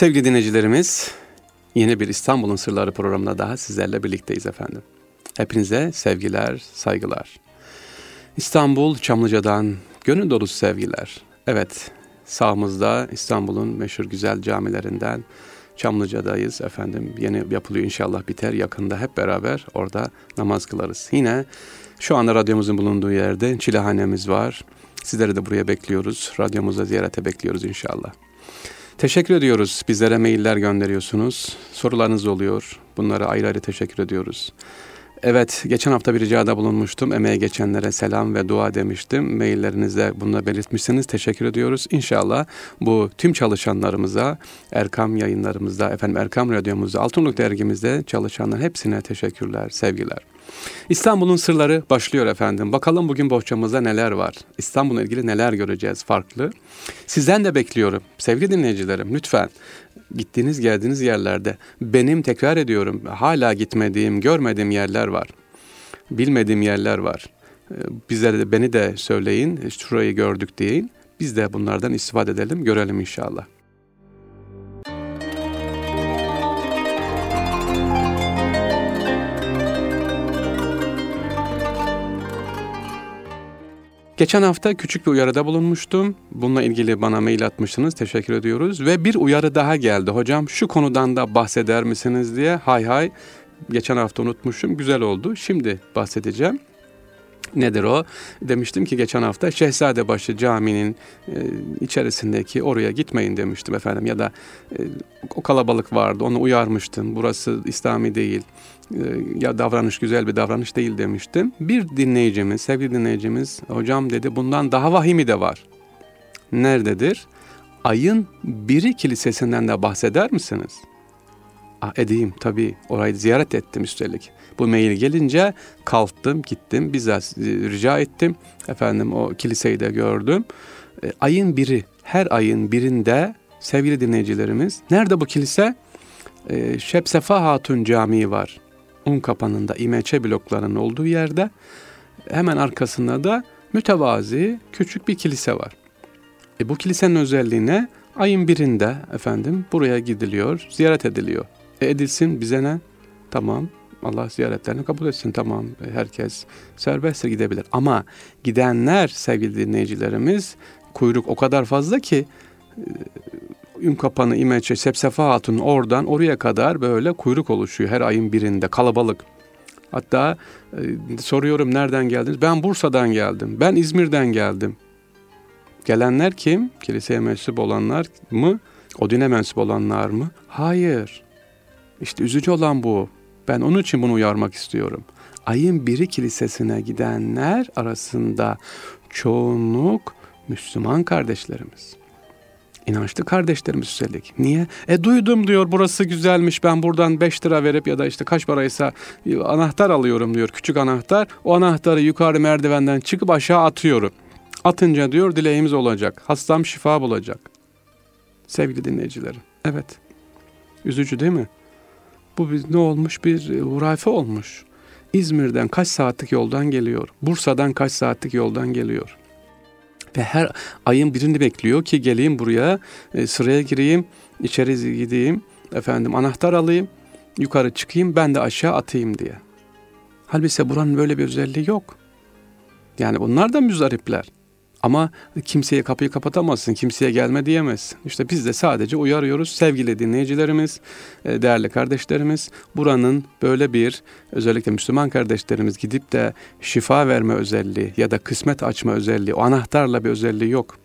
Sevgili dinleyicilerimiz, yeni bir İstanbul'un Sırları programında daha sizlerle birlikteyiz efendim. Hepinize sevgiler, saygılar. İstanbul Çamlıca'dan gönül dolusu sevgiler. Evet, sağımızda İstanbul'un meşhur güzel camilerinden Çamlıca'dayız efendim. Yeni yapılıyor inşallah biter yakında hep beraber orada namaz kılarız. Yine şu anda radyomuzun bulunduğu yerde çilehanemiz var. Sizleri de buraya bekliyoruz. Radyomuza ziyarete bekliyoruz inşallah. Teşekkür ediyoruz. Bizlere mailler gönderiyorsunuz. Sorularınız oluyor. Bunlara ayrı ayrı teşekkür ediyoruz. Evet, geçen hafta bir ricada bulunmuştum. Emeğe geçenlere selam ve dua demiştim. Maillerinizde bunu belirtmişsiniz. Teşekkür ediyoruz. İnşallah bu tüm çalışanlarımıza, Erkam yayınlarımızda, efendim Erkam Radyomuzda, Altınlık Dergimizde çalışanlar hepsine teşekkürler, sevgiler. İstanbul'un sırları başlıyor efendim. Bakalım bugün bohçamızda neler var? İstanbul'la ilgili neler göreceğiz farklı? Sizden de bekliyorum. Sevgili dinleyicilerim lütfen gittiğiniz geldiğiniz yerlerde benim tekrar ediyorum hala gitmediğim, görmediğim yerler var. Bilmediğim yerler var. Ee, bizlere de beni de söyleyin. Şurayı gördük deyin. Biz de bunlardan istifade edelim, görelim inşallah. Geçen hafta küçük bir uyarıda bulunmuştum. Bununla ilgili bana mail atmıştınız. Teşekkür ediyoruz. Ve bir uyarı daha geldi. Hocam şu konudan da bahseder misiniz diye. Hay hay. Geçen hafta unutmuşum. Güzel oldu. Şimdi bahsedeceğim. Nedir o? Demiştim ki geçen hafta Şehzadebaşı Camii'nin e, içerisindeki oraya gitmeyin demiştim efendim ya da e, o kalabalık vardı onu uyarmıştım. Burası İslami değil ya davranış güzel bir davranış değil demiştim. Bir dinleyicimiz, sevgili dinleyicimiz hocam dedi bundan daha vahimi de var. Nerededir? Ayın biri kilisesinden de bahseder misiniz? Ah, edeyim tabii orayı ziyaret ettim üstelik. Bu mail gelince kalktım gittim bizzat rica ettim. Efendim o kiliseyi de gördüm. E, ayın biri her ayın birinde sevgili dinleyicilerimiz nerede bu kilise? E, Şepsefa Hatun Camii var. Un kapanında İmeçe bloklarının olduğu yerde hemen arkasında da mütevazi küçük bir kilise var. E, bu kilisenin özelliği ne? Ayın birinde efendim buraya gidiliyor, ziyaret ediliyor. E, edilsin bize ne? Tamam Allah ziyaretlerini kabul etsin tamam herkes serbestse gidebilir. Ama gidenler sevgili dinleyicilerimiz kuyruk o kadar fazla ki Ün Kapanı, İmeçe, Sepsefa Hatun oradan oraya kadar böyle kuyruk oluşuyor her ayın birinde kalabalık. Hatta e, soruyorum nereden geldiniz? Ben Bursa'dan geldim. Ben İzmir'den geldim. Gelenler kim? Kiliseye mensup olanlar mı? O dine mensup olanlar mı? Hayır. İşte üzücü olan bu. Ben onun için bunu uyarmak istiyorum. Ayın biri kilisesine gidenler arasında çoğunluk Müslüman kardeşlerimiz. İnançlı kardeşlerimiz üstelik. Niye? E duydum diyor burası güzelmiş ben buradan 5 lira verip ya da işte kaç paraysa anahtar alıyorum diyor küçük anahtar. O anahtarı yukarı merdivenden çıkıp aşağı atıyorum. Atınca diyor dileğimiz olacak. Hastam şifa bulacak. Sevgili dinleyicilerim. Evet. Üzücü değil mi? Bu bir, ne olmuş? Bir e, hurafe olmuş. İzmir'den kaç saatlik yoldan geliyor. Bursa'dan kaç saatlik yoldan geliyor. Ve her ayın birini bekliyor ki geleyim buraya, e, sıraya gireyim, içeri gideyim, efendim anahtar alayım, yukarı çıkayım, ben de aşağı atayım diye. Halbuki buranın böyle bir özelliği yok. Yani bunlar da müzdaripler. Ama kimseye kapıyı kapatamazsın, kimseye gelme diyemezsin. İşte biz de sadece uyarıyoruz sevgili dinleyicilerimiz, e, değerli kardeşlerimiz. Buranın böyle bir özellikle Müslüman kardeşlerimiz gidip de şifa verme özelliği ya da kısmet açma özelliği, o anahtarla bir özelliği yok.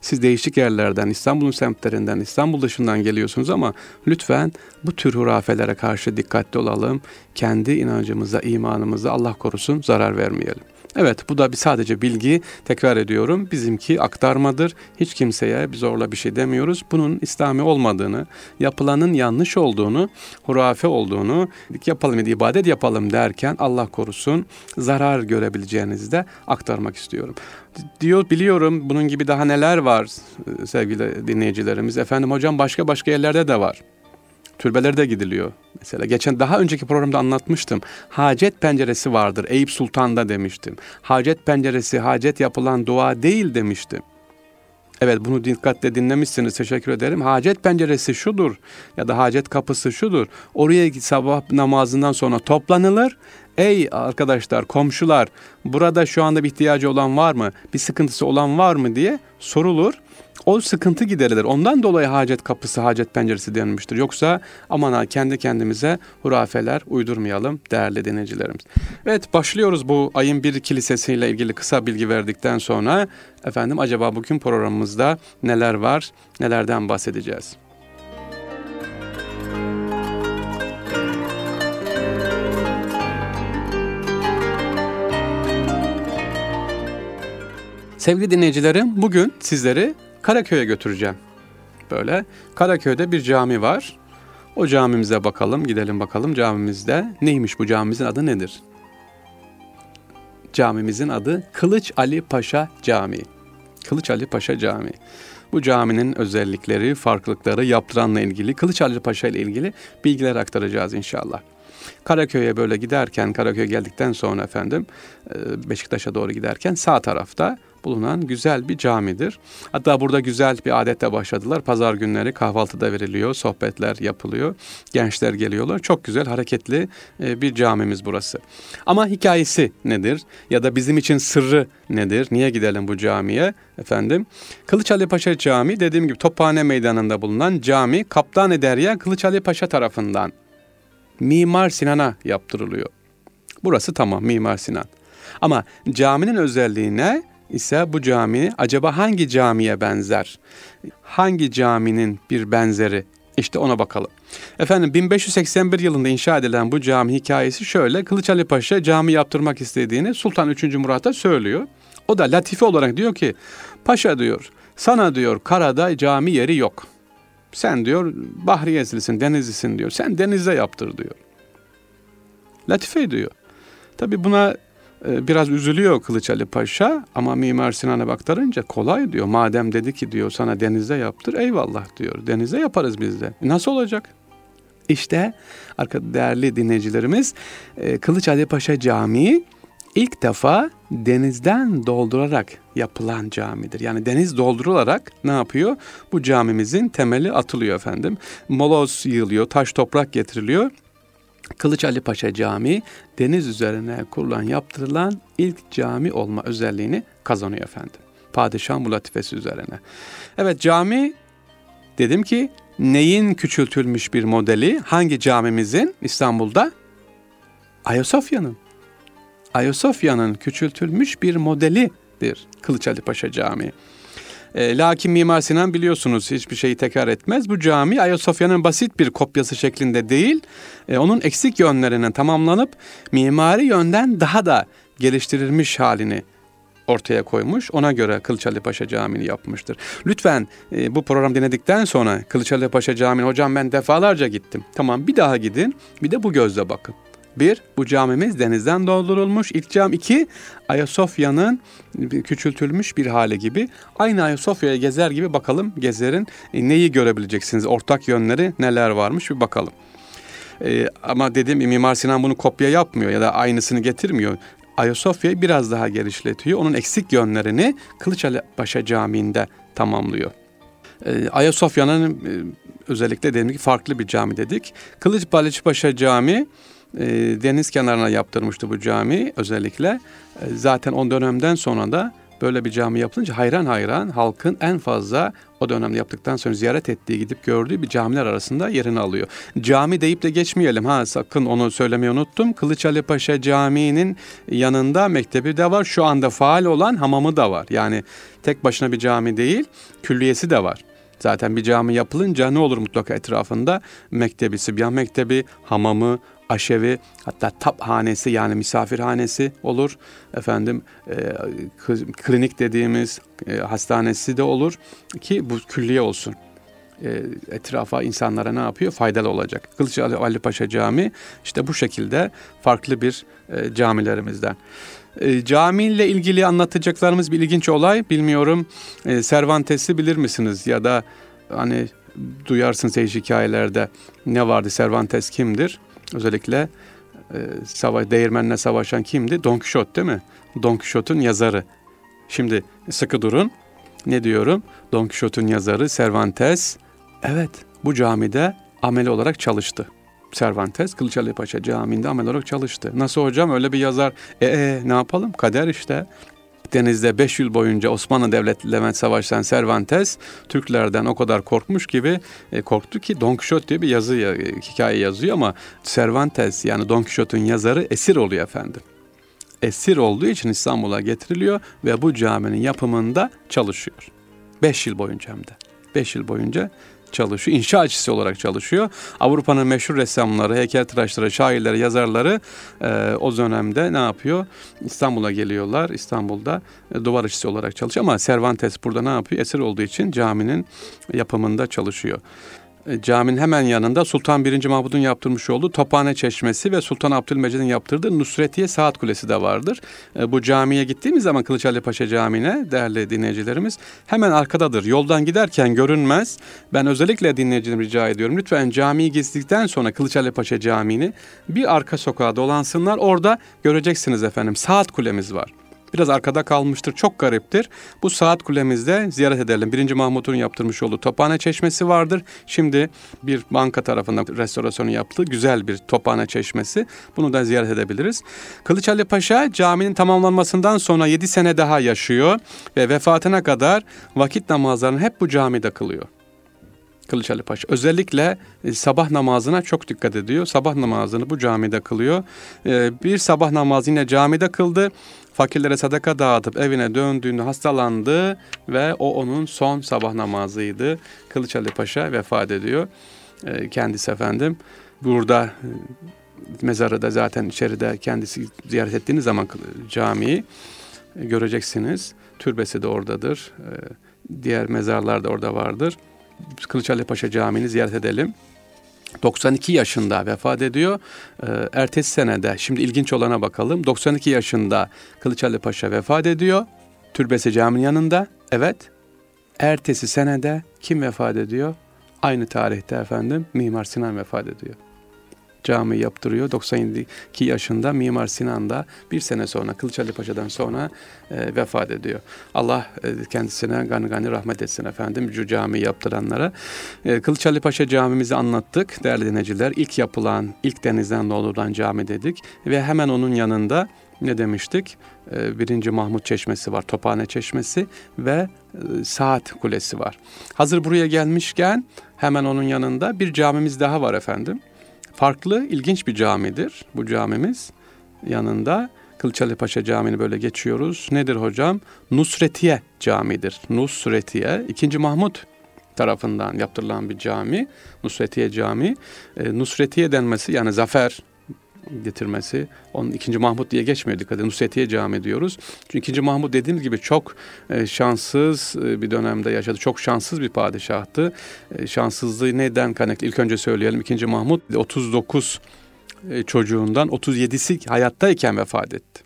Siz değişik yerlerden, İstanbul'un semtlerinden, İstanbul dışından geliyorsunuz ama lütfen bu tür hurafelere karşı dikkatli olalım. Kendi inancımıza, imanımıza Allah korusun zarar vermeyelim. Evet bu da bir sadece bilgi tekrar ediyorum. Bizimki aktarmadır. Hiç kimseye biz zorla bir şey demiyoruz. Bunun İslami olmadığını, yapılanın yanlış olduğunu, hurafe olduğunu, yapalım ibadet yapalım derken Allah korusun zarar görebileceğinizi de aktarmak istiyorum. Diyor biliyorum bunun gibi daha neler var sevgili dinleyicilerimiz. Efendim hocam başka başka yerlerde de var. Türbelerde gidiliyor. Mesela geçen daha önceki programda anlatmıştım. Hacet penceresi vardır. Eyüp Sultan'da demiştim. Hacet penceresi hacet yapılan dua değil demiştim. Evet bunu dikkatle dinlemişsiniz teşekkür ederim. Hacet penceresi şudur ya da hacet kapısı şudur. Oraya sabah namazından sonra toplanılır. Ey arkadaşlar komşular burada şu anda bir ihtiyacı olan var mı? Bir sıkıntısı olan var mı diye sorulur o sıkıntı giderilir. Ondan dolayı hacet kapısı, hacet penceresi denilmiştir. Yoksa aman ha kendi kendimize hurafeler uydurmayalım değerli dinleyicilerimiz. Evet başlıyoruz bu ayın bir kilisesiyle ilgili kısa bilgi verdikten sonra. Efendim acaba bugün programımızda neler var, nelerden bahsedeceğiz? Sevgili dinleyicilerim, bugün sizleri Karaköy'e götüreceğim. Böyle Karaköy'de bir cami var. O camimize bakalım, gidelim bakalım camimizde neymiş bu camimizin adı nedir? Camimizin adı Kılıç Ali Paşa Camii. Kılıç Ali Paşa Camii. Bu caminin özellikleri, farklılıkları, yaptıranla ilgili, Kılıç Ali Paşa ile ilgili bilgiler aktaracağız inşallah. Karaköy'e böyle giderken, Karaköy geldikten sonra efendim e, Beşiktaş'a doğru giderken sağ tarafta bulunan güzel bir camidir. Hatta burada güzel bir adetle başladılar. Pazar günleri kahvaltıda veriliyor, sohbetler yapılıyor. Gençler geliyorlar. Çok güzel, hareketli e, bir camimiz burası. Ama hikayesi nedir? Ya da bizim için sırrı nedir? Niye gidelim bu camiye? Efendim, Kılıç Ali Paşa Camii dediğim gibi Tophane Meydanı'nda bulunan cami Kaptan Derya Kılıç Ali Paşa tarafından Mimar Sinan'a yaptırılıyor. Burası tamam Mimar Sinan. Ama caminin özelliğine ise bu cami acaba hangi camiye benzer? Hangi caminin bir benzeri? İşte ona bakalım. Efendim 1581 yılında inşa edilen bu cami hikayesi şöyle. Kılıç Ali Paşa cami yaptırmak istediğini Sultan 3. Murat'a söylüyor. O da latife olarak diyor ki Paşa diyor sana diyor karada cami yeri yok. Sen diyor Bahriyezlisin, Denizlisin diyor. Sen denizde yaptır diyor. Latife diyor. Tabi buna biraz üzülüyor Kılıç Ali Paşa ama Mimar Sinan'a baktırınca kolay diyor. Madem dedi ki diyor sana denizde yaptır eyvallah diyor. Denizde yaparız biz de. E, nasıl olacak? İşte arka değerli dinleyicilerimiz e, Kılıç Ali Paşa Camii ilk defa denizden doldurarak yapılan camidir. Yani deniz doldurularak ne yapıyor? Bu camimizin temeli atılıyor efendim. Moloz yığılıyor, taş toprak getiriliyor. Kılıç Ali Paşa Camii deniz üzerine kurulan, yaptırılan ilk cami olma özelliğini kazanıyor efendim. Padişah bu latifesi üzerine. Evet cami dedim ki neyin küçültülmüş bir modeli? Hangi camimizin İstanbul'da? Ayasofya'nın. Ayasofya'nın küçültülmüş bir modelidir Kılıç Ali Paşa Camii. E, lakin Mimar Sinan biliyorsunuz hiçbir şeyi tekrar etmez. Bu cami Ayasofya'nın basit bir kopyası şeklinde değil, e, onun eksik yönlerinin tamamlanıp mimari yönden daha da geliştirilmiş halini ortaya koymuş. Ona göre Kılıçhalı Paşa Camii'ni yapmıştır. Lütfen e, bu program dinledikten sonra Kılıçhalı Paşa Camii'ne hocam ben defalarca gittim. Tamam bir daha gidin bir de bu gözle bakın. Bir, bu camimiz denizden doldurulmuş. İlk cam iki, Ayasofya'nın küçültülmüş bir hali gibi. Aynı Ayasofya'ya gezer gibi bakalım gezerin e, neyi görebileceksiniz. Ortak yönleri neler varmış bir bakalım. Ee, ama dediğim Mimar Sinan bunu kopya yapmıyor ya da aynısını getirmiyor. Ayasofya'yı biraz daha genişletiyor. Onun eksik yönlerini Kılıçali Paşa Camii'nde tamamlıyor. Ee, Ayasofya'nın e, özellikle dedim ki farklı bir cami dedik. Kılıç Paşa Camii e, deniz kenarına yaptırmıştı bu cami özellikle. E, zaten o dönemden sonra da böyle bir cami yapılınca hayran hayran halkın en fazla o dönemde yaptıktan sonra ziyaret ettiği gidip gördüğü bir camiler arasında yerini alıyor. Cami deyip de geçmeyelim ha sakın onu söylemeyi unuttum. Kılıç Ali Paşa Camii'nin yanında mektebi de var. Şu anda faal olan hamamı da var. Yani tek başına bir cami değil külliyesi de var. Zaten bir cami yapılınca ne olur mutlaka etrafında? Mektebi, Sibyan Mektebi, hamamı, aşevi hatta taphanesi yani misafirhanesi olur. Efendim e, klinik dediğimiz e, hastanesi de olur ki bu külliye olsun. E, etrafa insanlara ne yapıyor? Faydalı olacak. Kılıç Ali, Ali Paşa Camii işte bu şekilde farklı bir e, camilerimizden. E, camiyle ilgili anlatacaklarımız bir ilginç olay. Bilmiyorum e, Cervantes'i bilir misiniz? Ya da hani duyarsınız hikayelerde ne vardı Cervantes kimdir? Özellikle e, savaş, değirmenle savaşan kimdi? Don Quixote değil mi? Don Quixote'un yazarı. Şimdi sıkı durun. Ne diyorum? Don Quixote'un yazarı Cervantes. Evet bu camide ameli olarak çalıştı. Cervantes Kılıçali Paşa Camii'nde amel olarak çalıştı. Nasıl hocam öyle bir yazar? E, e ne yapalım? Kader işte. Denizde 5 yıl boyunca Osmanlı Devleti Levent Savaş'tan Cervantes Türklerden o kadar korkmuş gibi e, korktu ki Don Quixote diye bir yazı e, hikaye yazıyor ama Cervantes yani Don Quixote'un yazarı esir oluyor efendim. Esir olduğu için İstanbul'a getiriliyor ve bu caminin yapımında çalışıyor. 5 yıl boyunca hem de. 5 yıl boyunca çalışıyor. İnşaatçısı olarak çalışıyor. Avrupa'nın meşhur ressamları, heykeltıraşları, şairleri, yazarları e, o dönemde ne yapıyor? İstanbul'a geliyorlar. İstanbul'da e, duvar işçisi olarak çalışıyor ama Cervantes burada ne yapıyor? Esir olduğu için caminin yapımında çalışıyor. E, caminin hemen yanında Sultan 1. Mahmud'un yaptırmış olduğu Tophane Çeşmesi ve Sultan Abdülmecid'in yaptırdığı Nusretiye Saat Kulesi de vardır. E, bu camiye gittiğimiz zaman Kılıçhali Paşa Camii'ne değerli dinleyicilerimiz hemen arkadadır. Yoldan giderken görünmez. Ben özellikle dinleyicilerime rica ediyorum. Lütfen camiyi gezdikten sonra Kılıçhali Paşa Camii'ni bir arka sokağa dolansınlar. Orada göreceksiniz efendim saat kulemiz var biraz arkada kalmıştır. Çok gariptir. Bu saat kulemizde ziyaret edelim. Birinci Mahmut'un yaptırmış olduğu Tophane Çeşmesi vardır. Şimdi bir banka tarafından restorasyonu yaptığı güzel bir Tophane Çeşmesi. Bunu da ziyaret edebiliriz. Kılıç Ali Paşa caminin tamamlanmasından sonra 7 sene daha yaşıyor ve vefatına kadar vakit namazlarını hep bu camide kılıyor. Kılıç Ali Paşa. Özellikle e, sabah namazına çok dikkat ediyor. Sabah namazını bu camide kılıyor. E, bir sabah namazı yine camide kıldı fakirlere sadaka dağıtıp evine döndüğünde hastalandı ve o onun son sabah namazıydı. Kılıç Ali Paşa vefat ediyor. E, kendisi efendim burada e, mezarı da zaten içeride kendisi ziyaret ettiğiniz zaman camiyi e, göreceksiniz. Türbesi de oradadır. E, diğer mezarlar da orada vardır. Kılıç Ali Paşa Camii'ni ziyaret edelim. 92 yaşında vefat ediyor. Ee, ertesi senede şimdi ilginç olana bakalım. 92 yaşında Kılıçhalı Paşa vefat ediyor. Türbesi caminin yanında. Evet. Ertesi senede kim vefat ediyor? Aynı tarihte efendim Mimar Sinan vefat ediyor cami yaptırıyor. 92 yaşında Mimar Sinan da bir sene sonra Kılıçali Paşa'dan sonra e, vefat ediyor. Allah e, kendisine gani gani rahmet etsin efendim şu cami yaptıranlara. E, Kılıçali Paşa camimizi anlattık değerli dinleyiciler. İlk yapılan, ilk denizden doldurulan cami dedik ve hemen onun yanında ne demiştik? E, birinci Mahmut Çeşmesi var, Tophane Çeşmesi ve e, Saat Kulesi var. Hazır buraya gelmişken hemen onun yanında bir camimiz daha var efendim farklı, ilginç bir camidir bu camimiz. Yanında Kılıçhalı Paşa Camii'ni böyle geçiyoruz. Nedir hocam? Nusretiye Camii'dir. Nusretiye, 2. Mahmut tarafından yaptırılan bir cami. Nusretiye Camii. E, Nusretiye denmesi yani zafer getirmesi. Onun ikinci Mahmut diye geçmiyor dikkat edin. Nusretiye Cami diyoruz. Çünkü ikinci Mahmut dediğimiz gibi çok e, şanssız e, bir dönemde yaşadı. Çok şanssız bir padişahtı. E, şanssızlığı neden kaynaklı? İlk önce söyleyelim. İkinci Mahmut 39 e, çocuğundan 37'si hayattayken vefat etti.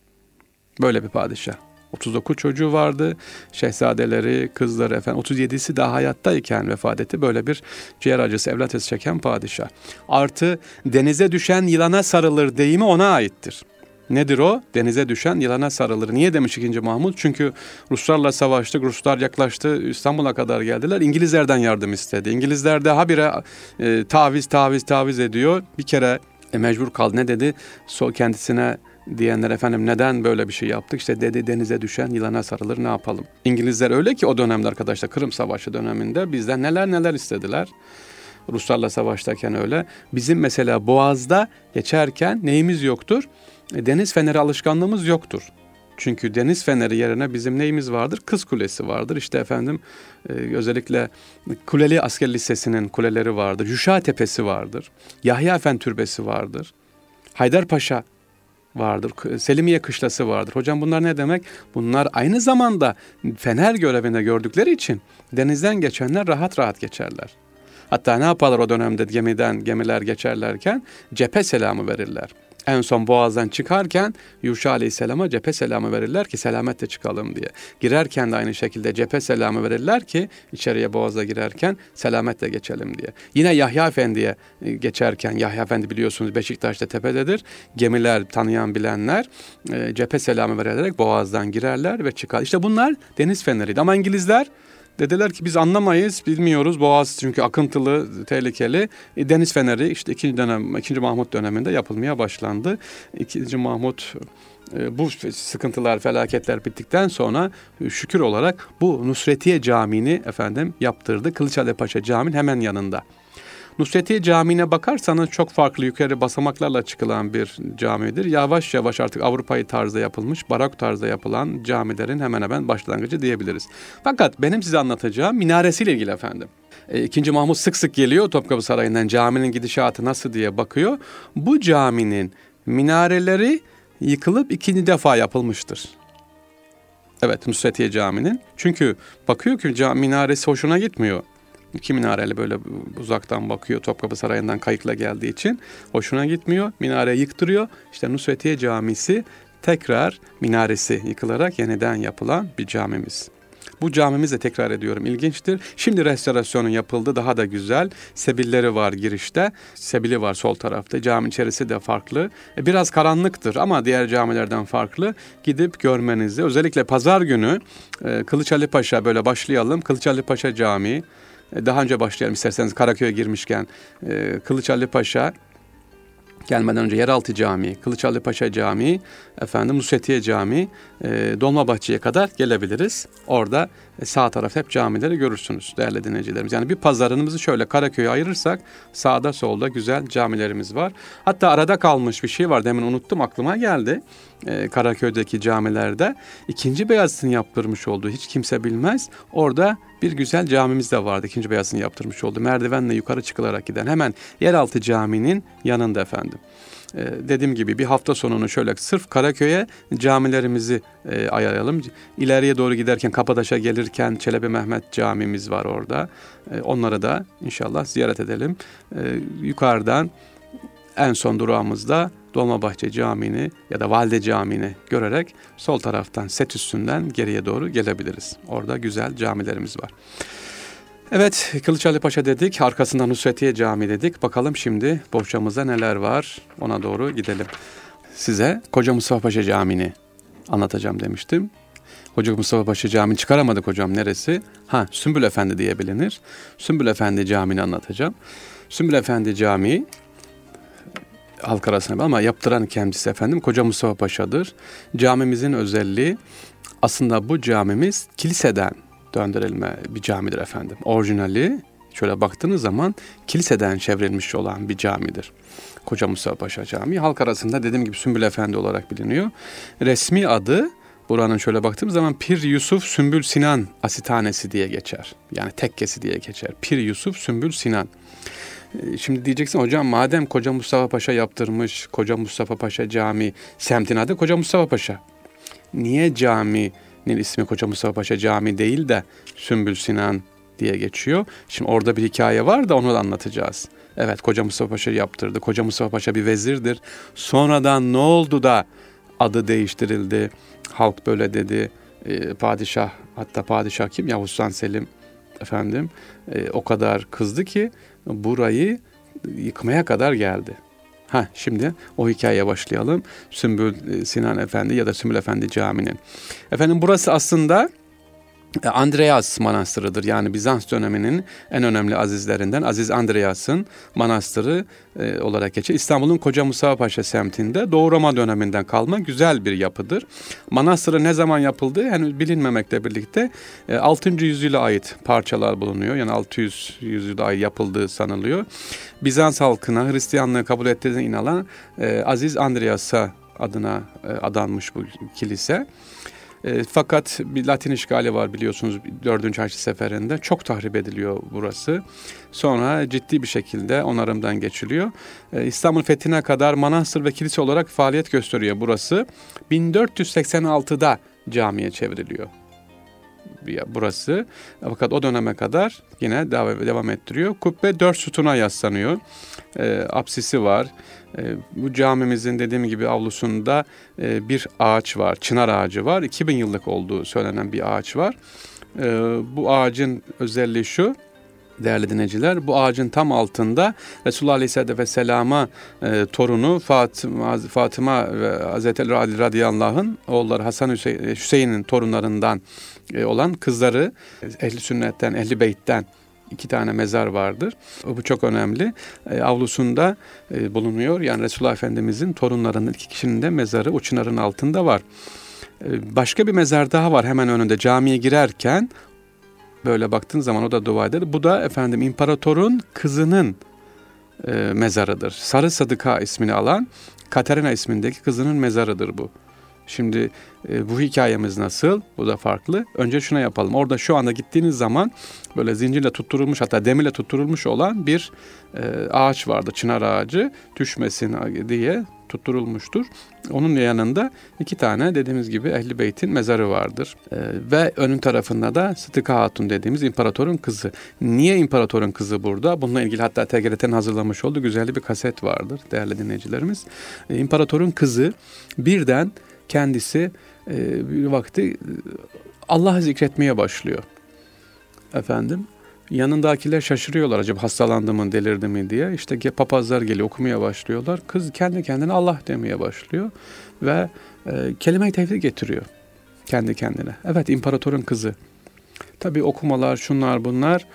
Böyle bir padişah. 39 çocuğu vardı. Şehzadeleri, kızları efendim 37'si daha hayattayken vefat etti. Böyle bir ciğer acısı, evlat acısı çeken padişah. Artı denize düşen yılana sarılır deyimi ona aittir. Nedir o? Denize düşen yılana sarılır. Niye demiş 2. Mahmut? Çünkü Ruslarla savaştık. Ruslar yaklaştı. İstanbul'a kadar geldiler. İngilizlerden yardım istedi. İngilizler de habire e, taviz taviz taviz ediyor. Bir kere e, mecbur kaldı. Ne dedi? So kendisine diyenler efendim neden böyle bir şey yaptık? İşte dedi denize düşen yılana sarılır ne yapalım? İngilizler öyle ki o dönemde arkadaşlar Kırım Savaşı döneminde bizden neler neler istediler. Ruslarla savaştayken öyle. Bizim mesela Boğaz'da geçerken neyimiz yoktur? E, deniz feneri alışkanlığımız yoktur. Çünkü deniz feneri yerine bizim neyimiz vardır? Kız Kulesi vardır. İşte efendim e, özellikle Kuleli Asker Lisesi'nin kuleleri vardır. Yuşa Tepesi vardır. Yahya Efendi Türbesi vardır. Haydarpaşa vardır. Selimiye kışlası vardır. Hocam bunlar ne demek? Bunlar aynı zamanda fener görevinde gördükleri için denizden geçenler rahat rahat geçerler. Hatta ne yaparlar o dönemde gemiden gemiler geçerlerken cephe selamı verirler en son boğazdan çıkarken Yuşa Aleyhisselam'a cephe selamı verirler ki selametle çıkalım diye. Girerken de aynı şekilde cephe selamı verirler ki içeriye boğaza girerken selametle geçelim diye. Yine Yahya Efendi'ye e, geçerken Yahya Efendi biliyorsunuz Beşiktaş'ta tepededir. Gemiler tanıyan bilenler e, cephe selamı vererek boğazdan girerler ve çıkar. İşte bunlar deniz feneriydi ama İngilizler Dediler ki biz anlamayız, bilmiyoruz. Boğaz çünkü akıntılı, tehlikeli. E, deniz feneri işte ikinci dönem, ikinci Mahmut döneminde yapılmaya başlandı. İkinci Mahmut e, bu sıkıntılar, felaketler bittikten sonra e, şükür olarak bu Nusretiye Camii'ni efendim yaptırdı. Kılıçhale Paşa Camii'nin hemen yanında. Nusretiye Camii'ne bakarsanız çok farklı yukarı basamaklarla çıkılan bir camidir. Yavaş yavaş artık Avrupa'yı tarzda yapılmış, barok tarzda yapılan camilerin hemen hemen başlangıcı diyebiliriz. Fakat benim size anlatacağım minaresiyle ilgili efendim. E, ikinci Mahmut sık sık geliyor Topkapı Sarayı'ndan caminin gidişatı nasıl diye bakıyor. Bu caminin minareleri yıkılıp ikinci defa yapılmıştır. Evet Nusretiye Camii'nin. Çünkü bakıyor ki cami minaresi hoşuna gitmiyor. İki minareli böyle uzaktan bakıyor Topkapı Sarayı'ndan kayıkla geldiği için. Hoşuna gitmiyor. Minare yıktırıyor. İşte Nusretiye Camisi tekrar minaresi yıkılarak yeniden yapılan bir camimiz. Bu camimiz de tekrar ediyorum ilginçtir. Şimdi restorasyonu yapıldı daha da güzel. Sebilleri var girişte. Sebili var sol tarafta. Cami içerisi de farklı. E, biraz karanlıktır ama diğer camilerden farklı. Gidip görmenizi özellikle pazar günü e, Kılıç Ali Paşa böyle başlayalım. Kılıç Ali Paşa Camii. E, daha önce başlayalım isterseniz Karaköy'e girmişken. Kılıç Ali Paşa gelmeden önce Yeraltı Camii, Kılıçhalı Paşa Camii, efendim Nusretiye Camii, e, Dolmabahçe'ye kadar gelebiliriz. Orada e, sağ taraf hep camileri görürsünüz değerli dinleyicilerimiz. Yani bir pazarınımızı şöyle Karaköy'e ayırırsak sağda solda güzel camilerimiz var. Hatta arada kalmış bir şey var demin unuttum aklıma geldi. E, Karaköy'deki camilerde ikinci Beyazıt'ın yaptırmış olduğu hiç kimse bilmez. Orada bir güzel camimiz de vardı ikinci Beyazıt'ın yaptırmış olduğu merdivenle yukarı çıkılarak giden hemen yeraltı caminin yanında efendim. Ee, dediğim gibi bir hafta sonunu şöyle sırf Karaköy'e camilerimizi e, ayarlayalım. İleriye doğru giderken Kapadaş'a gelirken Çelebi Mehmet camimiz var orada. E, onları da inşallah ziyaret edelim. E, yukarıdan en son durağımızda Dolmabahçe Camii'ni ya da Valide Camii'ni görerek sol taraftan set üstünden geriye doğru gelebiliriz. Orada güzel camilerimiz var. Evet Kılıçhalı Paşa dedik. Arkasından Nusretiye Camii dedik. Bakalım şimdi bohçamızda neler var. Ona doğru gidelim. Size Koca Mustafa Paşa Camii'ni anlatacağım demiştim. Hoca Mustafa Paşa Camii'ni çıkaramadık hocam neresi? Ha Sümbül Efendi diye bilinir. Sümbül Efendi Camii'ni anlatacağım. Sümbül Efendi Camii halk arasında ama yaptıran kendisi efendim Koca Mustafa Paşa'dır. Camimizin özelliği aslında bu camimiz kiliseden döndürülme bir camidir efendim. Orijinali şöyle baktığınız zaman kiliseden çevrilmiş olan bir camidir. Koca Mustafa Paşa Camii halk arasında dediğim gibi Sümbül Efendi olarak biliniyor. Resmi adı buranın şöyle baktığım zaman Pir Yusuf Sümbül Sinan Asithanesi diye geçer. Yani tekkesi diye geçer. Pir Yusuf Sümbül Sinan. Ee, şimdi diyeceksin hocam madem Koca Mustafa Paşa yaptırmış Koca Mustafa Paşa Camii semtin adı Koca Mustafa Paşa. Niye cami ismi Koca Mustafa Paşa Camii değil de Sümbül Sinan diye geçiyor. Şimdi orada bir hikaye var da onu da anlatacağız. Evet Koca Mustafa Paşa yaptırdı. Koca Mustafa Paşa bir vezirdir. Sonradan ne oldu da adı değiştirildi. Halk böyle dedi. E, padişah hatta padişah kim? Yavuz Sultan Selim efendim e, o kadar kızdı ki burayı yıkmaya kadar geldi. Ha şimdi o hikayeye başlayalım. Sümbül e, Sinan Efendi ya da Sümbül Efendi Camii'nin. Efendim burası aslında Andreas Manastırı'dır. Yani Bizans döneminin en önemli azizlerinden Aziz Andreas'ın manastırı e, olarak geçer. İstanbul'un Koca Mustafa Paşa semtinde Doğu Roma döneminden kalma güzel bir yapıdır. Manastırı ne zaman yapıldığı henüz bilinmemekle birlikte e, 6. yüzyıla ait parçalar bulunuyor. Yani 600 yüzyılda ait yapıldığı sanılıyor. Bizans halkına Hristiyanlığı kabul ettiğine inanan e, Aziz Andreas'a adına e, adanmış bu kilise. E, fakat bir Latin işgali var biliyorsunuz 4. Haçlı Seferi'nde. Çok tahrip ediliyor burası. Sonra ciddi bir şekilde onarımdan geçiliyor. E, İstanbul fethine kadar manastır ve kilise olarak faaliyet gösteriyor burası. 1486'da camiye çevriliyor burası. Fakat o döneme kadar yine devam, ettiriyor. Kubbe dört sütuna yaslanıyor. E, apsisi var. E, bu camimizin dediğim gibi avlusunda e, bir ağaç var. Çınar ağacı var. 2000 yıllık olduğu söylenen bir ağaç var. E, bu ağacın özelliği şu. değerli dinleyiciler. Bu ağacın tam altında Resulullah Aleyhisselatü Vesselam'a e, torunu Fatıma, Fatıma ve Hazreti Ali radıyallahu oğulları Hasan Hüseyin, Hüseyin'in torunlarından e, olan kızları ehli sünnetten, ehli beytten iki tane mezar vardır. Bu çok önemli. E, avlusunda e, bulunuyor. Yani Resulullah Efendimizin torunlarının iki kişinin de mezarı o altında var. E, başka bir mezar daha var hemen önünde camiye girerken böyle baktığın zaman o da dua eder. Bu da efendim imparatorun kızının mezarıdır. Sarı Sadıka ismini alan Katerina ismindeki kızının mezarıdır bu. Şimdi e, bu hikayemiz nasıl? Bu da farklı. Önce şuna yapalım. Orada şu anda gittiğiniz zaman böyle zincirle tutturulmuş hatta demirle tutturulmuş olan bir e, ağaç vardı. Çınar ağacı düşmesin diye tutturulmuştur. Onun yanında iki tane dediğimiz gibi Ehli Beyt'in mezarı vardır. Ee, ve önün tarafında da Sıtıka Hatun dediğimiz imparatorun kızı. Niye imparatorun kızı burada? Bununla ilgili hatta TGRT'nin hazırlamış olduğu güzel bir kaset vardır değerli dinleyicilerimiz. Ee, imparatorun kızı birden kendisi e, bir vakti e, Allah'ı zikretmeye başlıyor. Efendim yanındakiler şaşırıyorlar acaba hastalandı mı delirdi mi diye. İşte papazlar geliyor okumaya başlıyorlar. Kız kendi kendine Allah demeye başlıyor ve e, kelime-i tevhid getiriyor kendi kendine. Evet imparatorun kızı. Tabi okumalar şunlar bunlar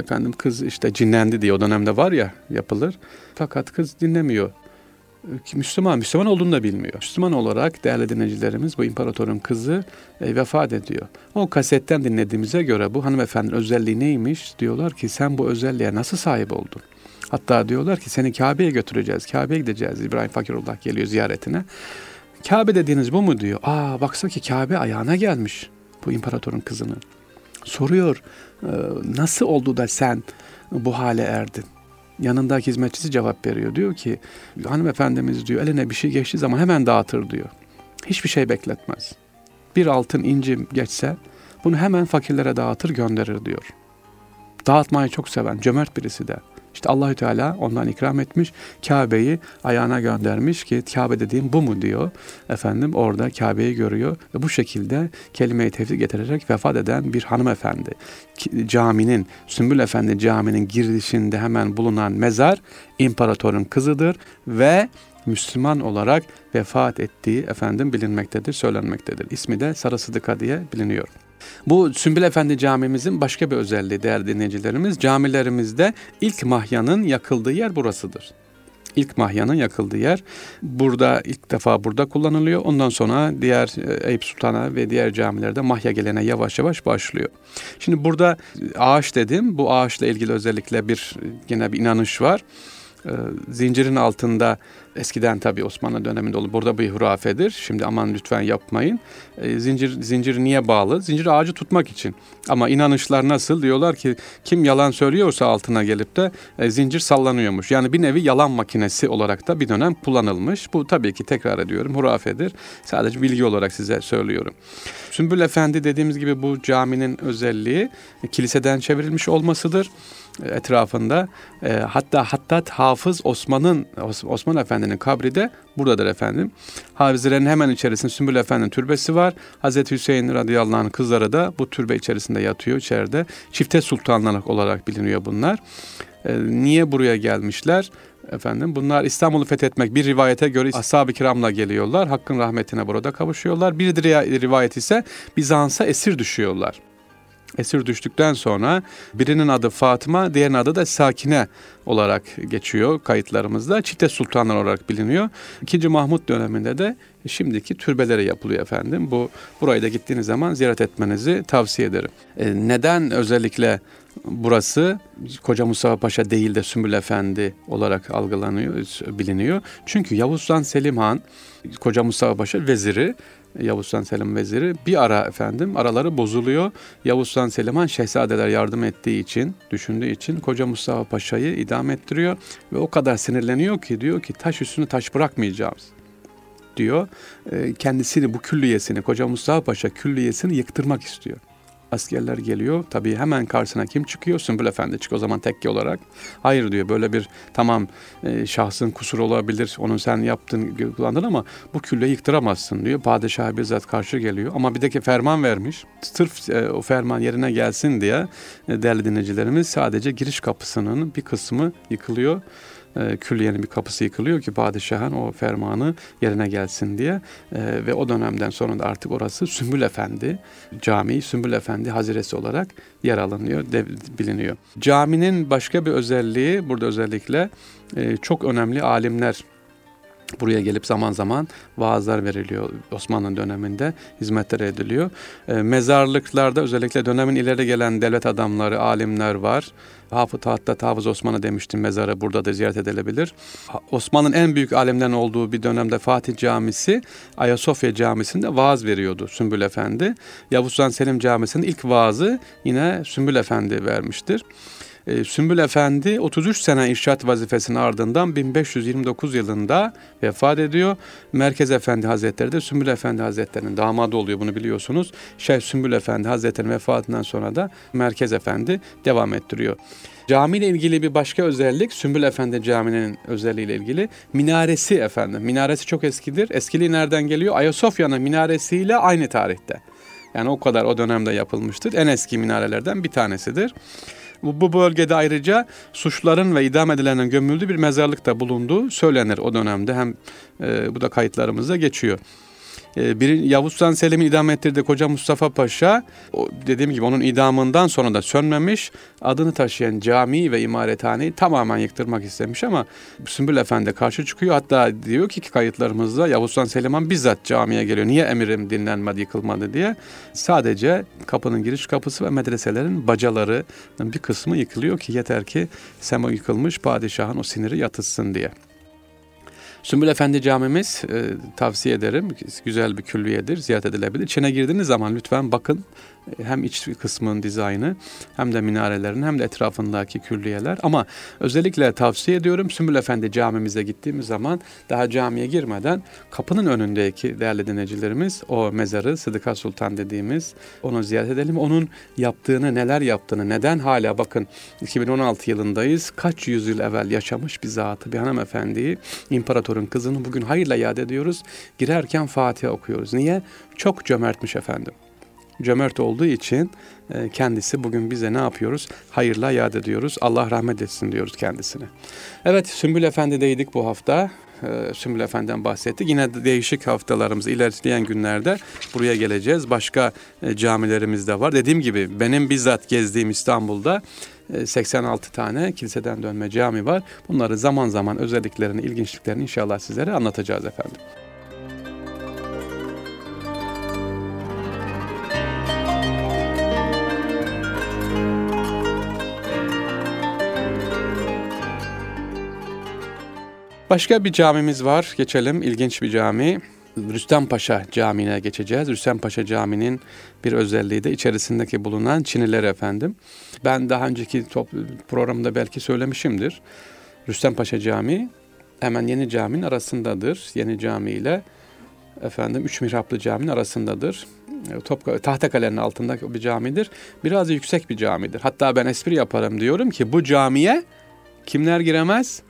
efendim kız işte cinlendi diye o dönemde var ya yapılır. Fakat kız dinlemiyor. Müslüman, Müslüman olduğunu da bilmiyor. Müslüman olarak değerli dinleyicilerimiz bu imparatorun kızı e, vefat ediyor. O kasetten dinlediğimize göre bu hanımefendinin özelliği neymiş? Diyorlar ki sen bu özelliğe nasıl sahip oldun? Hatta diyorlar ki seni Kabe'ye götüreceğiz, Kabe'ye gideceğiz. İbrahim Fakirullah geliyor ziyaretine. Kabe dediğiniz bu mu diyor. Aa baksa ki Kabe ayağına gelmiş bu imparatorun kızının. Soruyor nasıl oldu da sen bu hale erdin? Yanındaki hizmetçisi cevap veriyor. Diyor ki hanımefendimiz diyor eline bir şey geçtiği zaman hemen dağıtır diyor. Hiçbir şey bekletmez. Bir altın inci geçse bunu hemen fakirlere dağıtır gönderir diyor. Dağıtmayı çok seven cömert birisi de. İşte Allahü Teala ondan ikram etmiş. Kabe'yi ayağına göndermiş ki Kabe dediğim bu mu diyor. Efendim orada Kabe'yi görüyor ve bu şekilde kelime-i tevhid getirerek vefat eden bir hanımefendi. Caminin, Sümbül Efendi caminin girişinde hemen bulunan mezar imparatorun kızıdır ve Müslüman olarak vefat ettiği efendim bilinmektedir, söylenmektedir. İsmi de Sarı Sıdıka diye biliniyor. Bu Sümbül Efendi camimizin başka bir özelliği değerli dinleyicilerimiz. Camilerimizde ilk mahyanın yakıldığı yer burasıdır. İlk mahyanın yakıldığı yer burada ilk defa burada kullanılıyor. Ondan sonra diğer e, Eyüp Sultan'a ve diğer camilerde mahya gelene yavaş yavaş başlıyor. Şimdi burada ağaç dedim. Bu ağaçla ilgili özellikle bir yine bir inanış var. Ee, zincirin altında eskiden tabii Osmanlı döneminde olur. Burada bir hurafedir. Şimdi aman lütfen yapmayın. E, zincir zincir niye bağlı? Zincir ağacı tutmak için. Ama inanışlar nasıl? Diyorlar ki kim yalan söylüyorsa altına gelip de e, zincir sallanıyormuş. Yani bir nevi yalan makinesi olarak da bir dönem kullanılmış. Bu tabii ki tekrar ediyorum hurafedir. Sadece bilgi olarak size söylüyorum. Sümbül Efendi dediğimiz gibi bu caminin özelliği kiliseden çevrilmiş olmasıdır etrafında. E, hatta Hattat Hafız Osman'ın Osman Efendi'nin kabri de buradadır efendim. Hafizlerin hemen içerisinde Sümbül Efendi'nin türbesi var. Hazreti Hüseyin radıyallahu anh kızları da bu türbe içerisinde yatıyor içeride. Çifte sultanlar olarak biliniyor bunlar. E, niye buraya gelmişler? Efendim bunlar İstanbul'u fethetmek bir rivayete göre ashab-ı kiramla geliyorlar. Hakkın rahmetine burada kavuşuyorlar. Bir rivayet ise Bizans'a esir düşüyorlar esir düştükten sonra birinin adı Fatıma, diğerinin adı da Sakine olarak geçiyor kayıtlarımızda. Çifte sultanlar olarak biliniyor. İkinci Mahmut döneminde de şimdiki türbeleri yapılıyor efendim. Bu burayı da gittiğiniz zaman ziyaret etmenizi tavsiye ederim. E, neden özellikle burası Koca Mustafa Paşa değil de Sümbül Efendi olarak algılanıyor, biliniyor. Çünkü Yavuz Sultan Selim Han Koca Mustafa Paşa veziri Yavuz Sultan Selim veziri bir ara efendim araları bozuluyor. Yavuz Sultan Selim Han şehzadeler yardım ettiği için, düşündüğü için Koca Mustafa Paşa'yı idam ettiriyor ve o kadar sinirleniyor ki diyor ki taş üstüne taş bırakmayacağız diyor. Kendisini bu külliyesini Koca Mustafa Paşa külliyesini yıktırmak istiyor. Askerler geliyor. Tabii hemen karşısına kim çıkıyor? Sümbül Efendi çıkıyor o zaman tekke olarak. Hayır diyor böyle bir tamam e, şahsın kusur olabilir. Onun sen yaptın kullandın ama bu külle yıktıramazsın diyor. Padişah bizzat karşı geliyor. Ama bir de ki ferman vermiş. Sırf e, o ferman yerine gelsin diye e, değerli dinleyicilerimiz sadece giriş kapısının bir kısmı yıkılıyor e, külliyenin bir kapısı yıkılıyor ki padişahın o fermanı yerine gelsin diye e, ve o dönemden sonra da artık orası Sümbül Efendi Camii Sümbül Efendi Haziresi olarak yer alınıyor, biliniyor. Caminin başka bir özelliği burada özellikle e, çok önemli alimler Buraya gelip zaman zaman vaazlar veriliyor. Osmanlı döneminde hizmetler ediliyor. E, mezarlıklarda özellikle dönemin ileri gelen devlet adamları, alimler var. Hafız hatta Hafız Osman'a demiştim mezarı burada da ziyaret edilebilir. Osmanlı'nın en büyük alimlerin olduğu bir dönemde Fatih Camisi Ayasofya Camisi'nde vaaz veriyordu Sümbül Efendi. Yavuz Sultan Selim Camisi'nin ilk vaazı yine Sümbül Efendi vermiştir. E, Sümbül Efendi 33 sene irşat vazifesinin ardından 1529 yılında vefat ediyor. Merkez Efendi Hazretleri de Sümbül Efendi Hazretleri'nin damadı oluyor bunu biliyorsunuz. Şeyh Sümbül Efendi Hazretleri'nin vefatından sonra da Merkez Efendi devam ettiriyor. Cami ile ilgili bir başka özellik Sümbül Efendi Camii'nin özelliğiyle ilgili minaresi efendim. Minaresi çok eskidir. Eskiliği nereden geliyor? Ayasofya'nın minaresiyle aynı tarihte. Yani o kadar o dönemde yapılmıştır. En eski minarelerden bir tanesidir. Bu, bu bölgede ayrıca suçların ve idam edilenin gömüldüğü bir mezarlık da bulunduğu söylenir o dönemde. Hem e, bu da kayıtlarımızda geçiyor. E, bir Yavuz Sultan Selim'in idam ettirdiği Koca Mustafa Paşa o, dediğim gibi onun idamından sonra da sönmemiş adını taşıyan cami ve imarethaneyi tamamen yıktırmak istemiş ama Sümbül Efendi karşı çıkıyor. Hatta diyor ki kayıtlarımızda Yavuz Sultan Selim Han bizzat camiye geliyor. Niye emirim dinlenmedi, yıkılmadı diye. Sadece kapının giriş kapısı ve medreselerin bacaları bir kısmı yıkılıyor ki yeter ki semo yıkılmış padişahın o siniri yatışsın diye. Sümbül Efendi camimiz e, tavsiye ederim. Güzel bir külliyedir, ziyaret edilebilir. İçine girdiğiniz zaman lütfen bakın hem iç kısmın dizaynı hem de minarelerin hem de etrafındaki külliyeler. Ama özellikle tavsiye ediyorum Sümbül Efendi camimize gittiğimiz zaman daha camiye girmeden kapının önündeki değerli dinleyicilerimiz o mezarı Sıdıka Sultan dediğimiz onu ziyaret edelim. Onun yaptığını, neler yaptığını, neden hala bakın 2016 yılındayız. Kaç yüzyıl evvel yaşamış bir zatı, bir hanımefendiyi, imparatorun kızını bugün hayırla yad ediyoruz. Girerken Fatiha okuyoruz. Niye? Çok cömertmiş efendim cömert olduğu için e, kendisi bugün bize ne yapıyoruz? Hayırla yad ediyoruz. Allah rahmet etsin diyoruz kendisine. Evet Sümbül Efendi'deydik bu hafta. E, Sümbül Efendi'den bahsettik. Yine değişik haftalarımız ilerleyen günlerde buraya geleceğiz. Başka e, camilerimiz de var. Dediğim gibi benim bizzat gezdiğim İstanbul'da 86 tane kiliseden dönme cami var. Bunları zaman zaman özelliklerini, ilginçliklerini inşallah sizlere anlatacağız efendim. Başka bir camimiz var. Geçelim. İlginç bir cami. Rüstem Paşa Camii'ne geçeceğiz. Rüstem Paşa Camii'nin bir özelliği de içerisindeki bulunan Çiniler efendim. Ben daha önceki top, programda belki söylemişimdir. Rüstem Paşa Camii hemen Yeni Cami'nin arasındadır. Yeni Cami ile efendim Üç Mihraplı Cami'nin arasındadır. Top, Tahtakale'nin altında bir camidir. Biraz yüksek bir camidir. Hatta ben espri yaparım diyorum ki bu camiye kimler giremez?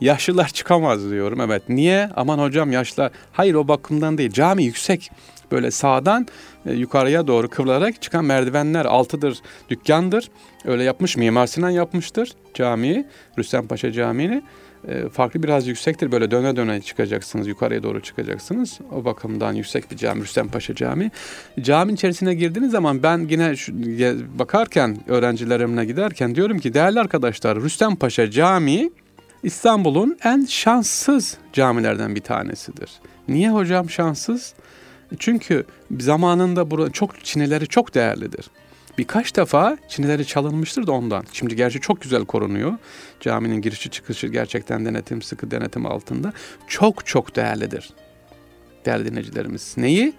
Yaşlılar çıkamaz diyorum. Evet. Niye? Aman hocam yaşlılar. Hayır o bakımdan değil. Cami yüksek. Böyle sağdan e, yukarıya doğru kıvrılarak çıkan merdivenler altıdır, dükkandır. Öyle yapmış Mimar Sinan yapmıştır camiyi. Rüstem Paşa Camii'ni. E, farklı biraz yüksektir. Böyle döne döne çıkacaksınız. Yukarıya doğru çıkacaksınız. O bakımdan yüksek bir cami Rüstem Paşa Camii. Caminin içerisine girdiğiniz zaman ben yine şu, bakarken öğrencilerimle giderken diyorum ki değerli arkadaşlar Rüstem Paşa Camii İstanbul'un en şanssız camilerden bir tanesidir. Niye hocam şanssız? Çünkü zamanında burada çok çineleri çok değerlidir. Birkaç defa çineleri çalınmıştır da ondan. Şimdi gerçi çok güzel korunuyor. Caminin girişi çıkışı gerçekten denetim, sıkı denetim altında. Çok çok değerlidir. Değerli dinleyicilerimiz. Neyi?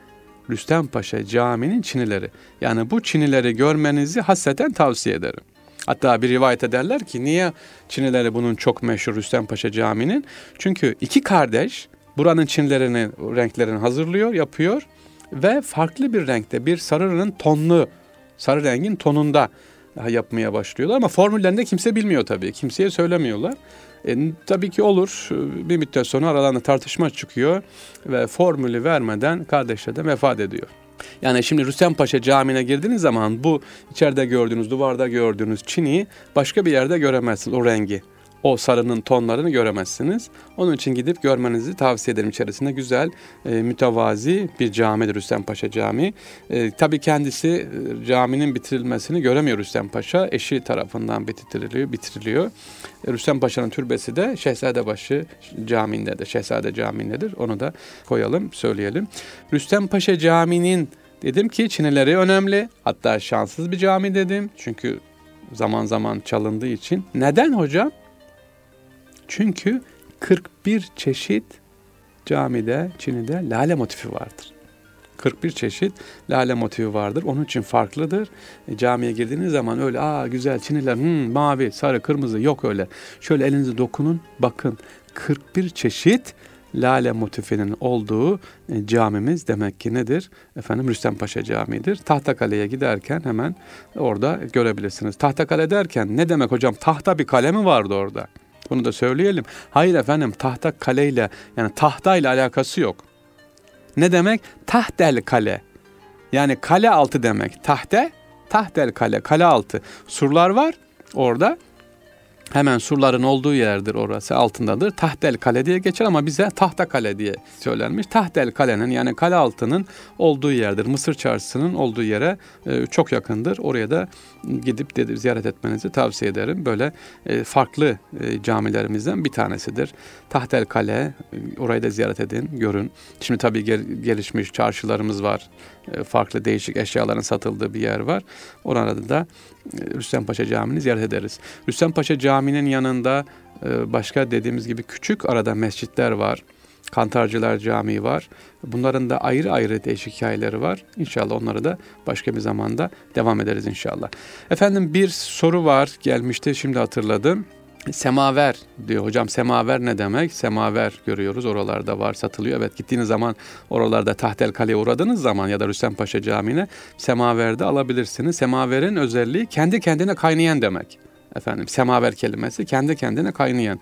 Rüstem Paşa Camii'nin çinileri. Yani bu çinileri görmenizi hasreten tavsiye ederim. Hatta bir rivayet ederler ki niye Çinileri bunun çok meşhur Rüstem Paşa Camii'nin? Çünkü iki kardeş buranın Çinilerini, renklerini hazırlıyor, yapıyor ve farklı bir renkte bir sarının tonlu sarı rengin tonunda yapmaya başlıyorlar ama formüllerini de kimse bilmiyor tabii. Kimseye söylemiyorlar. E, tabii ki olur. Bir müddet sonra aralarında tartışma çıkıyor ve formülü vermeden kardeşler de vefat ediyor. Yani şimdi Rüstem Paşa Camii'ne girdiğiniz zaman bu içeride gördüğünüz, duvarda gördüğünüz çiniyi başka bir yerde göremezsiniz o rengi o sarının tonlarını göremezsiniz. Onun için gidip görmenizi tavsiye ederim. İçerisinde güzel, e, mütevazi bir camidir Rüstem Paşa Camii. E, tabii kendisi e, caminin bitirilmesini göremiyor Rüstem Paşa. Eşi tarafından bitiriliyor. bitiriliyor. E, Rüstem Paşa'nın türbesi de Şehzadebaşı Camii'nde de, Şehzade Camii'ndedir. Onu da koyalım, söyleyelim. Rüstem Paşa Camii'nin dedim ki çinileri önemli. Hatta şanssız bir cami dedim. Çünkü zaman zaman çalındığı için. Neden hocam? Çünkü 41 çeşit camide, Çin'de lale motifi vardır. 41 çeşit lale motifi vardır. Onun için farklıdır. E, camiye girdiğiniz zaman öyle aa güzel Çiniler hmm, mavi, sarı, kırmızı yok öyle. Şöyle elinizi dokunun bakın 41 çeşit lale motifinin olduğu e, camimiz demek ki nedir? Efendim Rüstem Paşa Camii'dir. Tahtakale'ye giderken hemen orada görebilirsiniz. Tahtakale derken ne demek hocam? Tahta bir kale mi vardı orada? Bunu da söyleyelim. Hayır efendim tahta kaleyle yani tahtayla alakası yok. Ne demek? Tahtel kale. Yani kale altı demek. Tahte, tahtel kale, kale altı. Surlar var orada. Hemen surların olduğu yerdir orası altındadır. Tahtel Kale diye geçer ama bize Tahta Kale diye söylenmiş. Tahtel Kale'nin yani kale altının olduğu yerdir. Mısır çarşısının olduğu yere e, çok yakındır. Oraya da gidip de, ziyaret etmenizi tavsiye ederim. Böyle e, farklı e, camilerimizden bir tanesidir. Tahtel Kale e, orayı da ziyaret edin, görün. Şimdi tabii gel, gelişmiş çarşılarımız var. E, farklı değişik eşyaların satıldığı bir yer var. Orada da e, Rüstem Paşa Camii'ni ziyaret ederiz. Rüstem Paşa Camii'nin yanında e, başka dediğimiz gibi küçük arada mescitler var. Kantarcılar Camii var. Bunların da ayrı ayrı değişik hikayeleri var. İnşallah onları da başka bir zamanda devam ederiz inşallah. Efendim bir soru var gelmişti şimdi hatırladım. Semaver diyor hocam semaver ne demek? Semaver görüyoruz oralarda var satılıyor. Evet gittiğiniz zaman oralarda Tahtel Kale'ye uğradığınız zaman ya da Rüstem Paşa Camii'ne semaverde alabilirsiniz. Semaverin özelliği kendi kendine kaynayan demek. Efendim semaver kelimesi kendi kendine kaynayan.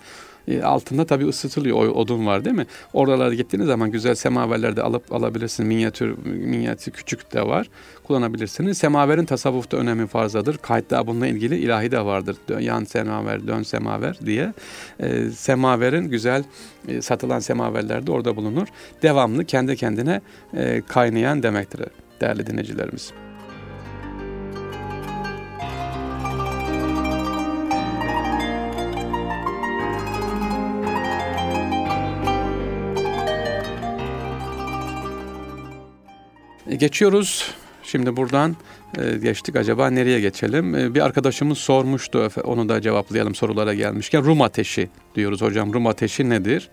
E, altında tabii ısıtılıyor. O, odun var değil mi? Oralara gittiğiniz zaman güzel semaverler de alıp alabilirsiniz. Minyatür, minyatür küçük de var. Kullanabilirsiniz. Semaverin tasavvufta önemi fazladır. Kayıtta bununla ilgili ilahi de vardır. Yan semaver, dön semaver diye. E, semaverin güzel e, satılan semaverler de orada bulunur. Devamlı kendi kendine e, kaynayan demektir değerli dinleyicilerimiz. Geçiyoruz. Şimdi buradan e, geçtik. Acaba nereye geçelim? E, bir arkadaşımız sormuştu. Onu da cevaplayalım sorulara gelmişken. Rum ateşi diyoruz hocam. Rum ateşi nedir?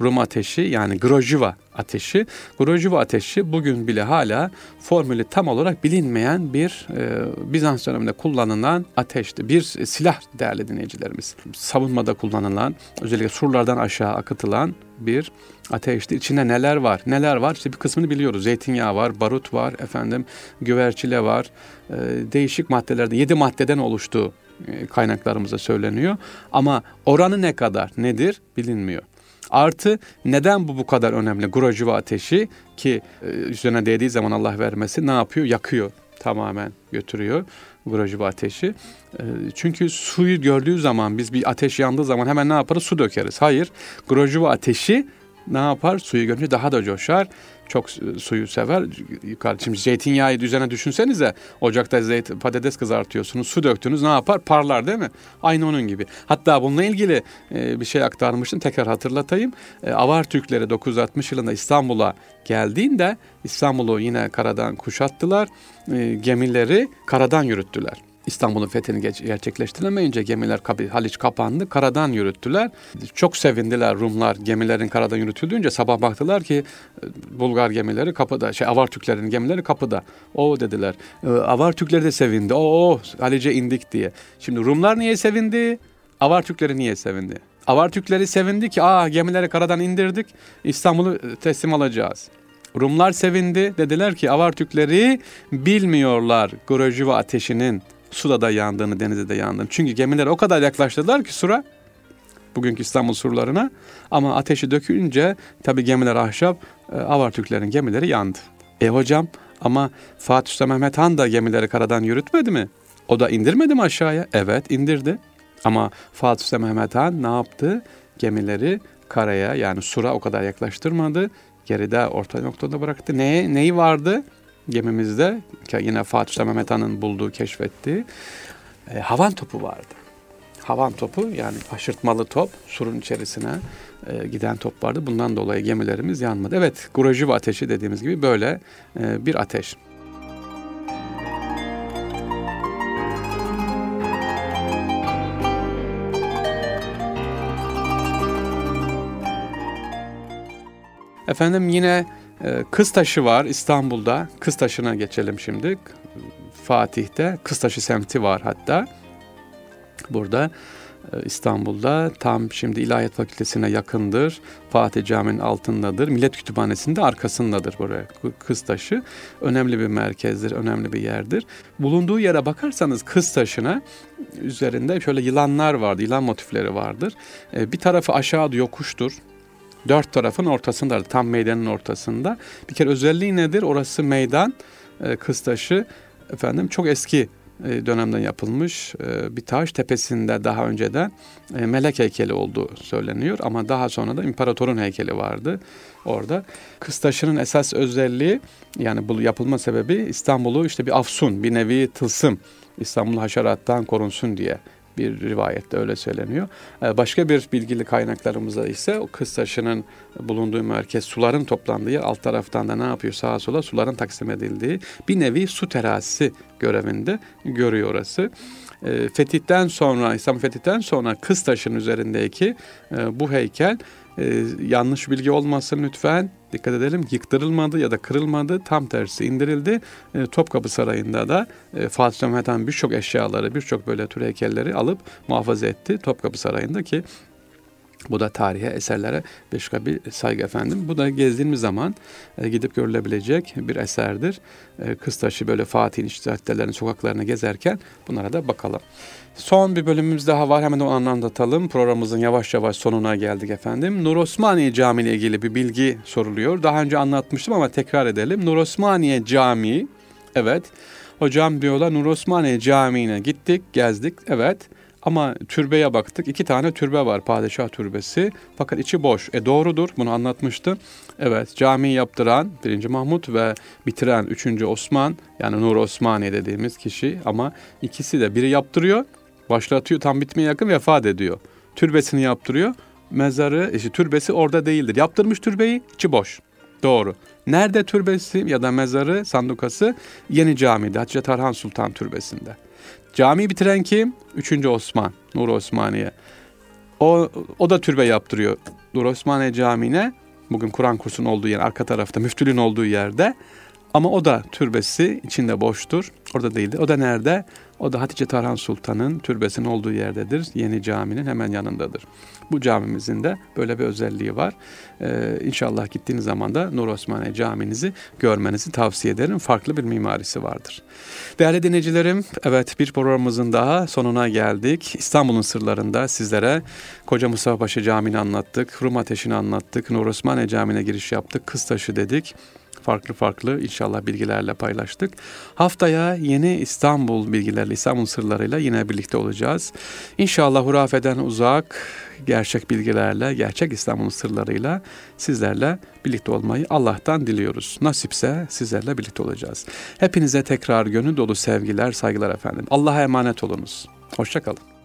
Rum ateşi yani Grojva ateşi. Grojva ateşi bugün bile hala formülü tam olarak bilinmeyen bir e, Bizans döneminde kullanılan ateşti. Bir silah değerli dinleyicilerimiz. Savunmada kullanılan, özellikle surlardan aşağı akıtılan bir ateşti. İçinde neler var? Neler var? İşte bir kısmını biliyoruz. Zeytinyağı var, barut var, efendim güverçile var. E, değişik maddelerde, yedi maddeden oluştuğu e, kaynaklarımıza söyleniyor. Ama oranı ne kadar, nedir bilinmiyor. Artı neden bu bu kadar önemli? Grojuva ateşi ki e, üzerine değdiği zaman Allah vermesi ne yapıyor? Yakıyor tamamen götürüyor Grojuva ateşi. E, çünkü suyu gördüğü zaman biz bir ateş yandığı zaman hemen ne yaparız? Su dökeriz. Hayır. Grojuva ateşi ne yapar? Suyu görünce daha da coşar. Çok suyu sever. Şimdi zeytinyağı üzerine düşünsenize. Ocakta zeyt, patates kızartıyorsunuz. Su döktünüz ne yapar? Parlar değil mi? Aynı onun gibi. Hatta bununla ilgili e, bir şey aktarmıştım. Tekrar hatırlatayım. E, Avar Türkleri 960 yılında İstanbul'a geldiğinde İstanbul'u yine karadan kuşattılar. E, gemileri karadan yürüttüler. İstanbul'un fethini gerçekleştiremeyince gemiler Haliç kapandı. Karadan yürüttüler. Çok sevindiler Rumlar gemilerin karadan yürütüldüğünce sabah baktılar ki e, Bulgar gemileri kapıda. Şey Avar Türklerin gemileri kapıda. O dediler. E, Avar Türkleri de sevindi. O Halice indik diye. Şimdi Rumlar niye sevindi? Avar Türkleri niye sevindi? Avar Türkleri sevindi ki aa gemileri karadan indirdik. İstanbul'u teslim alacağız. Rumlar sevindi. Dediler ki Avar Türkleri bilmiyorlar Grojuva ateşinin suda da yandığını, denizde de yandığını. Çünkü gemiler o kadar yaklaştılar ki sura bugünkü İstanbul surlarına ama ateşi dökünce tabi gemiler ahşap e, Avar Türklerin gemileri yandı. E hocam ama Fatih Sultan Mehmet Han da gemileri karadan yürütmedi mi? O da indirmedi mi aşağıya? Evet indirdi. Ama Fatih Sultan Mehmet Han ne yaptı? Gemileri karaya yani sura o kadar yaklaştırmadı. Geride orta noktada bıraktı. Ne, neyi vardı gemimizde? Yine Fatih Mehmet Han'ın bulduğu, keşfettiği e, havan topu vardı. Havan topu yani aşırtmalı top surun içerisine e, giden top vardı. Bundan dolayı gemilerimiz yanmadı. Evet, Gurojiva ateşi dediğimiz gibi böyle e, bir ateş. Efendim yine e, Kıztaşı var İstanbul'da. Kıztaşı'na geçelim şimdi. Fatih'te Kıztaşı semti var hatta. Burada e, İstanbul'da tam şimdi İlahiyat Fakültesine yakındır. Fatih Camii'nin altındadır. Millet Kütüphanesi'nde arkasındadır buraya. Kıztaşı önemli bir merkezdir, önemli bir yerdir. Bulunduğu yere bakarsanız Kıztaşı'na üzerinde şöyle yılanlar vardı, yılan motifleri vardır. E, bir tarafı aşağı yokuştur. Dört tarafın ortasında, tam meydanın ortasında. Bir kere özelliği nedir? Orası meydan, e, Kıztaşı efendim çok eski e, dönemden yapılmış e, bir taş tepesinde daha önceden e, melek heykeli olduğu söyleniyor ama daha sonra da imparatorun heykeli vardı orada. Kıstaşının esas özelliği yani bu yapılma sebebi İstanbul'u işte bir afsun, bir nevi tılsım İstanbul haşerattan korunsun diye bir rivayette öyle söyleniyor. Ee, başka bir bilgili kaynaklarımızda ise o kız taşının bulunduğu merkez suların toplandığı alt taraftan da ne yapıyor sağa sola suların taksim edildiği bir nevi su terazisi görevinde görüyor orası. E, fetihten sonra İslam fetihten sonra kız taşının üzerindeki e, bu heykel e, yanlış bilgi olmasın lütfen dikkat edelim yıktırılmadı ya da kırılmadı tam tersi indirildi. E, Topkapı Sarayı'nda da e, Fatih Sultan Mehmet Han birçok eşyaları birçok böyle tür heykelleri alıp muhafaza etti Topkapı Sarayı'nda ki bu da tarihe, eserlere başka bir saygı efendim. Bu da gezdiğimiz zaman e, gidip görülebilecek bir eserdir. E, Kıstaşı böyle Fatih'in caddelerinin sokaklarını gezerken bunlara da bakalım. Son bir bölümümüz daha var. Hemen onu anlatalım. Programımızın yavaş yavaş sonuna geldik efendim. Nur Osmaniye Camii ile ilgili bir bilgi soruluyor. Daha önce anlatmıştım ama tekrar edelim. Nur Osmaniye Camii, evet. Hocam diyorlar Nur Osmaniye Camii'ne gittik, gezdik. Evet. Ama türbeye baktık. iki tane türbe var. Padişah türbesi. Fakat içi boş. E doğrudur. Bunu anlatmıştı. Evet cami yaptıran 1. Mahmut ve bitiren 3. Osman yani Nur Osmaniye dediğimiz kişi ama ikisi de biri yaptırıyor başlatıyor tam bitmeye yakın vefat ediyor. Türbesini yaptırıyor. Mezarı, işte türbesi orada değildir. Yaptırmış türbeyi, içi boş. Doğru. Nerede türbesi ya da mezarı, sandukası? Yeni Cami'de, Hatice Tarhan Sultan Türbesi'nde. Cami bitiren kim? Üçüncü Osman, Nur Osmaniye. O, o da türbe yaptırıyor Nur Osmaniye Camii'ne. Bugün Kur'an kursunun olduğu yer, arka tarafta, müftülüğün olduğu yerde. Ama o da türbesi içinde boştur. Orada değildir. O da nerede? O da Hatice Tarhan Sultan'ın türbesinin olduğu yerdedir. Yeni caminin hemen yanındadır. Bu camimizin de böyle bir özelliği var. Ee, inşallah gittiğiniz zaman da Nur Osmaniye caminizi görmenizi tavsiye ederim. Farklı bir mimarisi vardır. Değerli dinleyicilerim, evet bir programımızın daha sonuna geldik. İstanbul'un sırlarında sizlere Koca Mustafa Paşa Camii'ni anlattık, Rum Ateşi'ni anlattık, Nur Osmaniye Camii'ne giriş yaptık, Kıstaşı dedik farklı farklı inşallah bilgilerle paylaştık. Haftaya yeni İstanbul bilgilerle, İstanbul sırlarıyla yine birlikte olacağız. İnşallah hurafeden uzak, gerçek bilgilerle, gerçek İstanbul sırlarıyla sizlerle birlikte olmayı Allah'tan diliyoruz. Nasipse sizlerle birlikte olacağız. Hepinize tekrar gönül dolu sevgiler, saygılar efendim. Allah'a emanet olunuz. Hoşçakalın.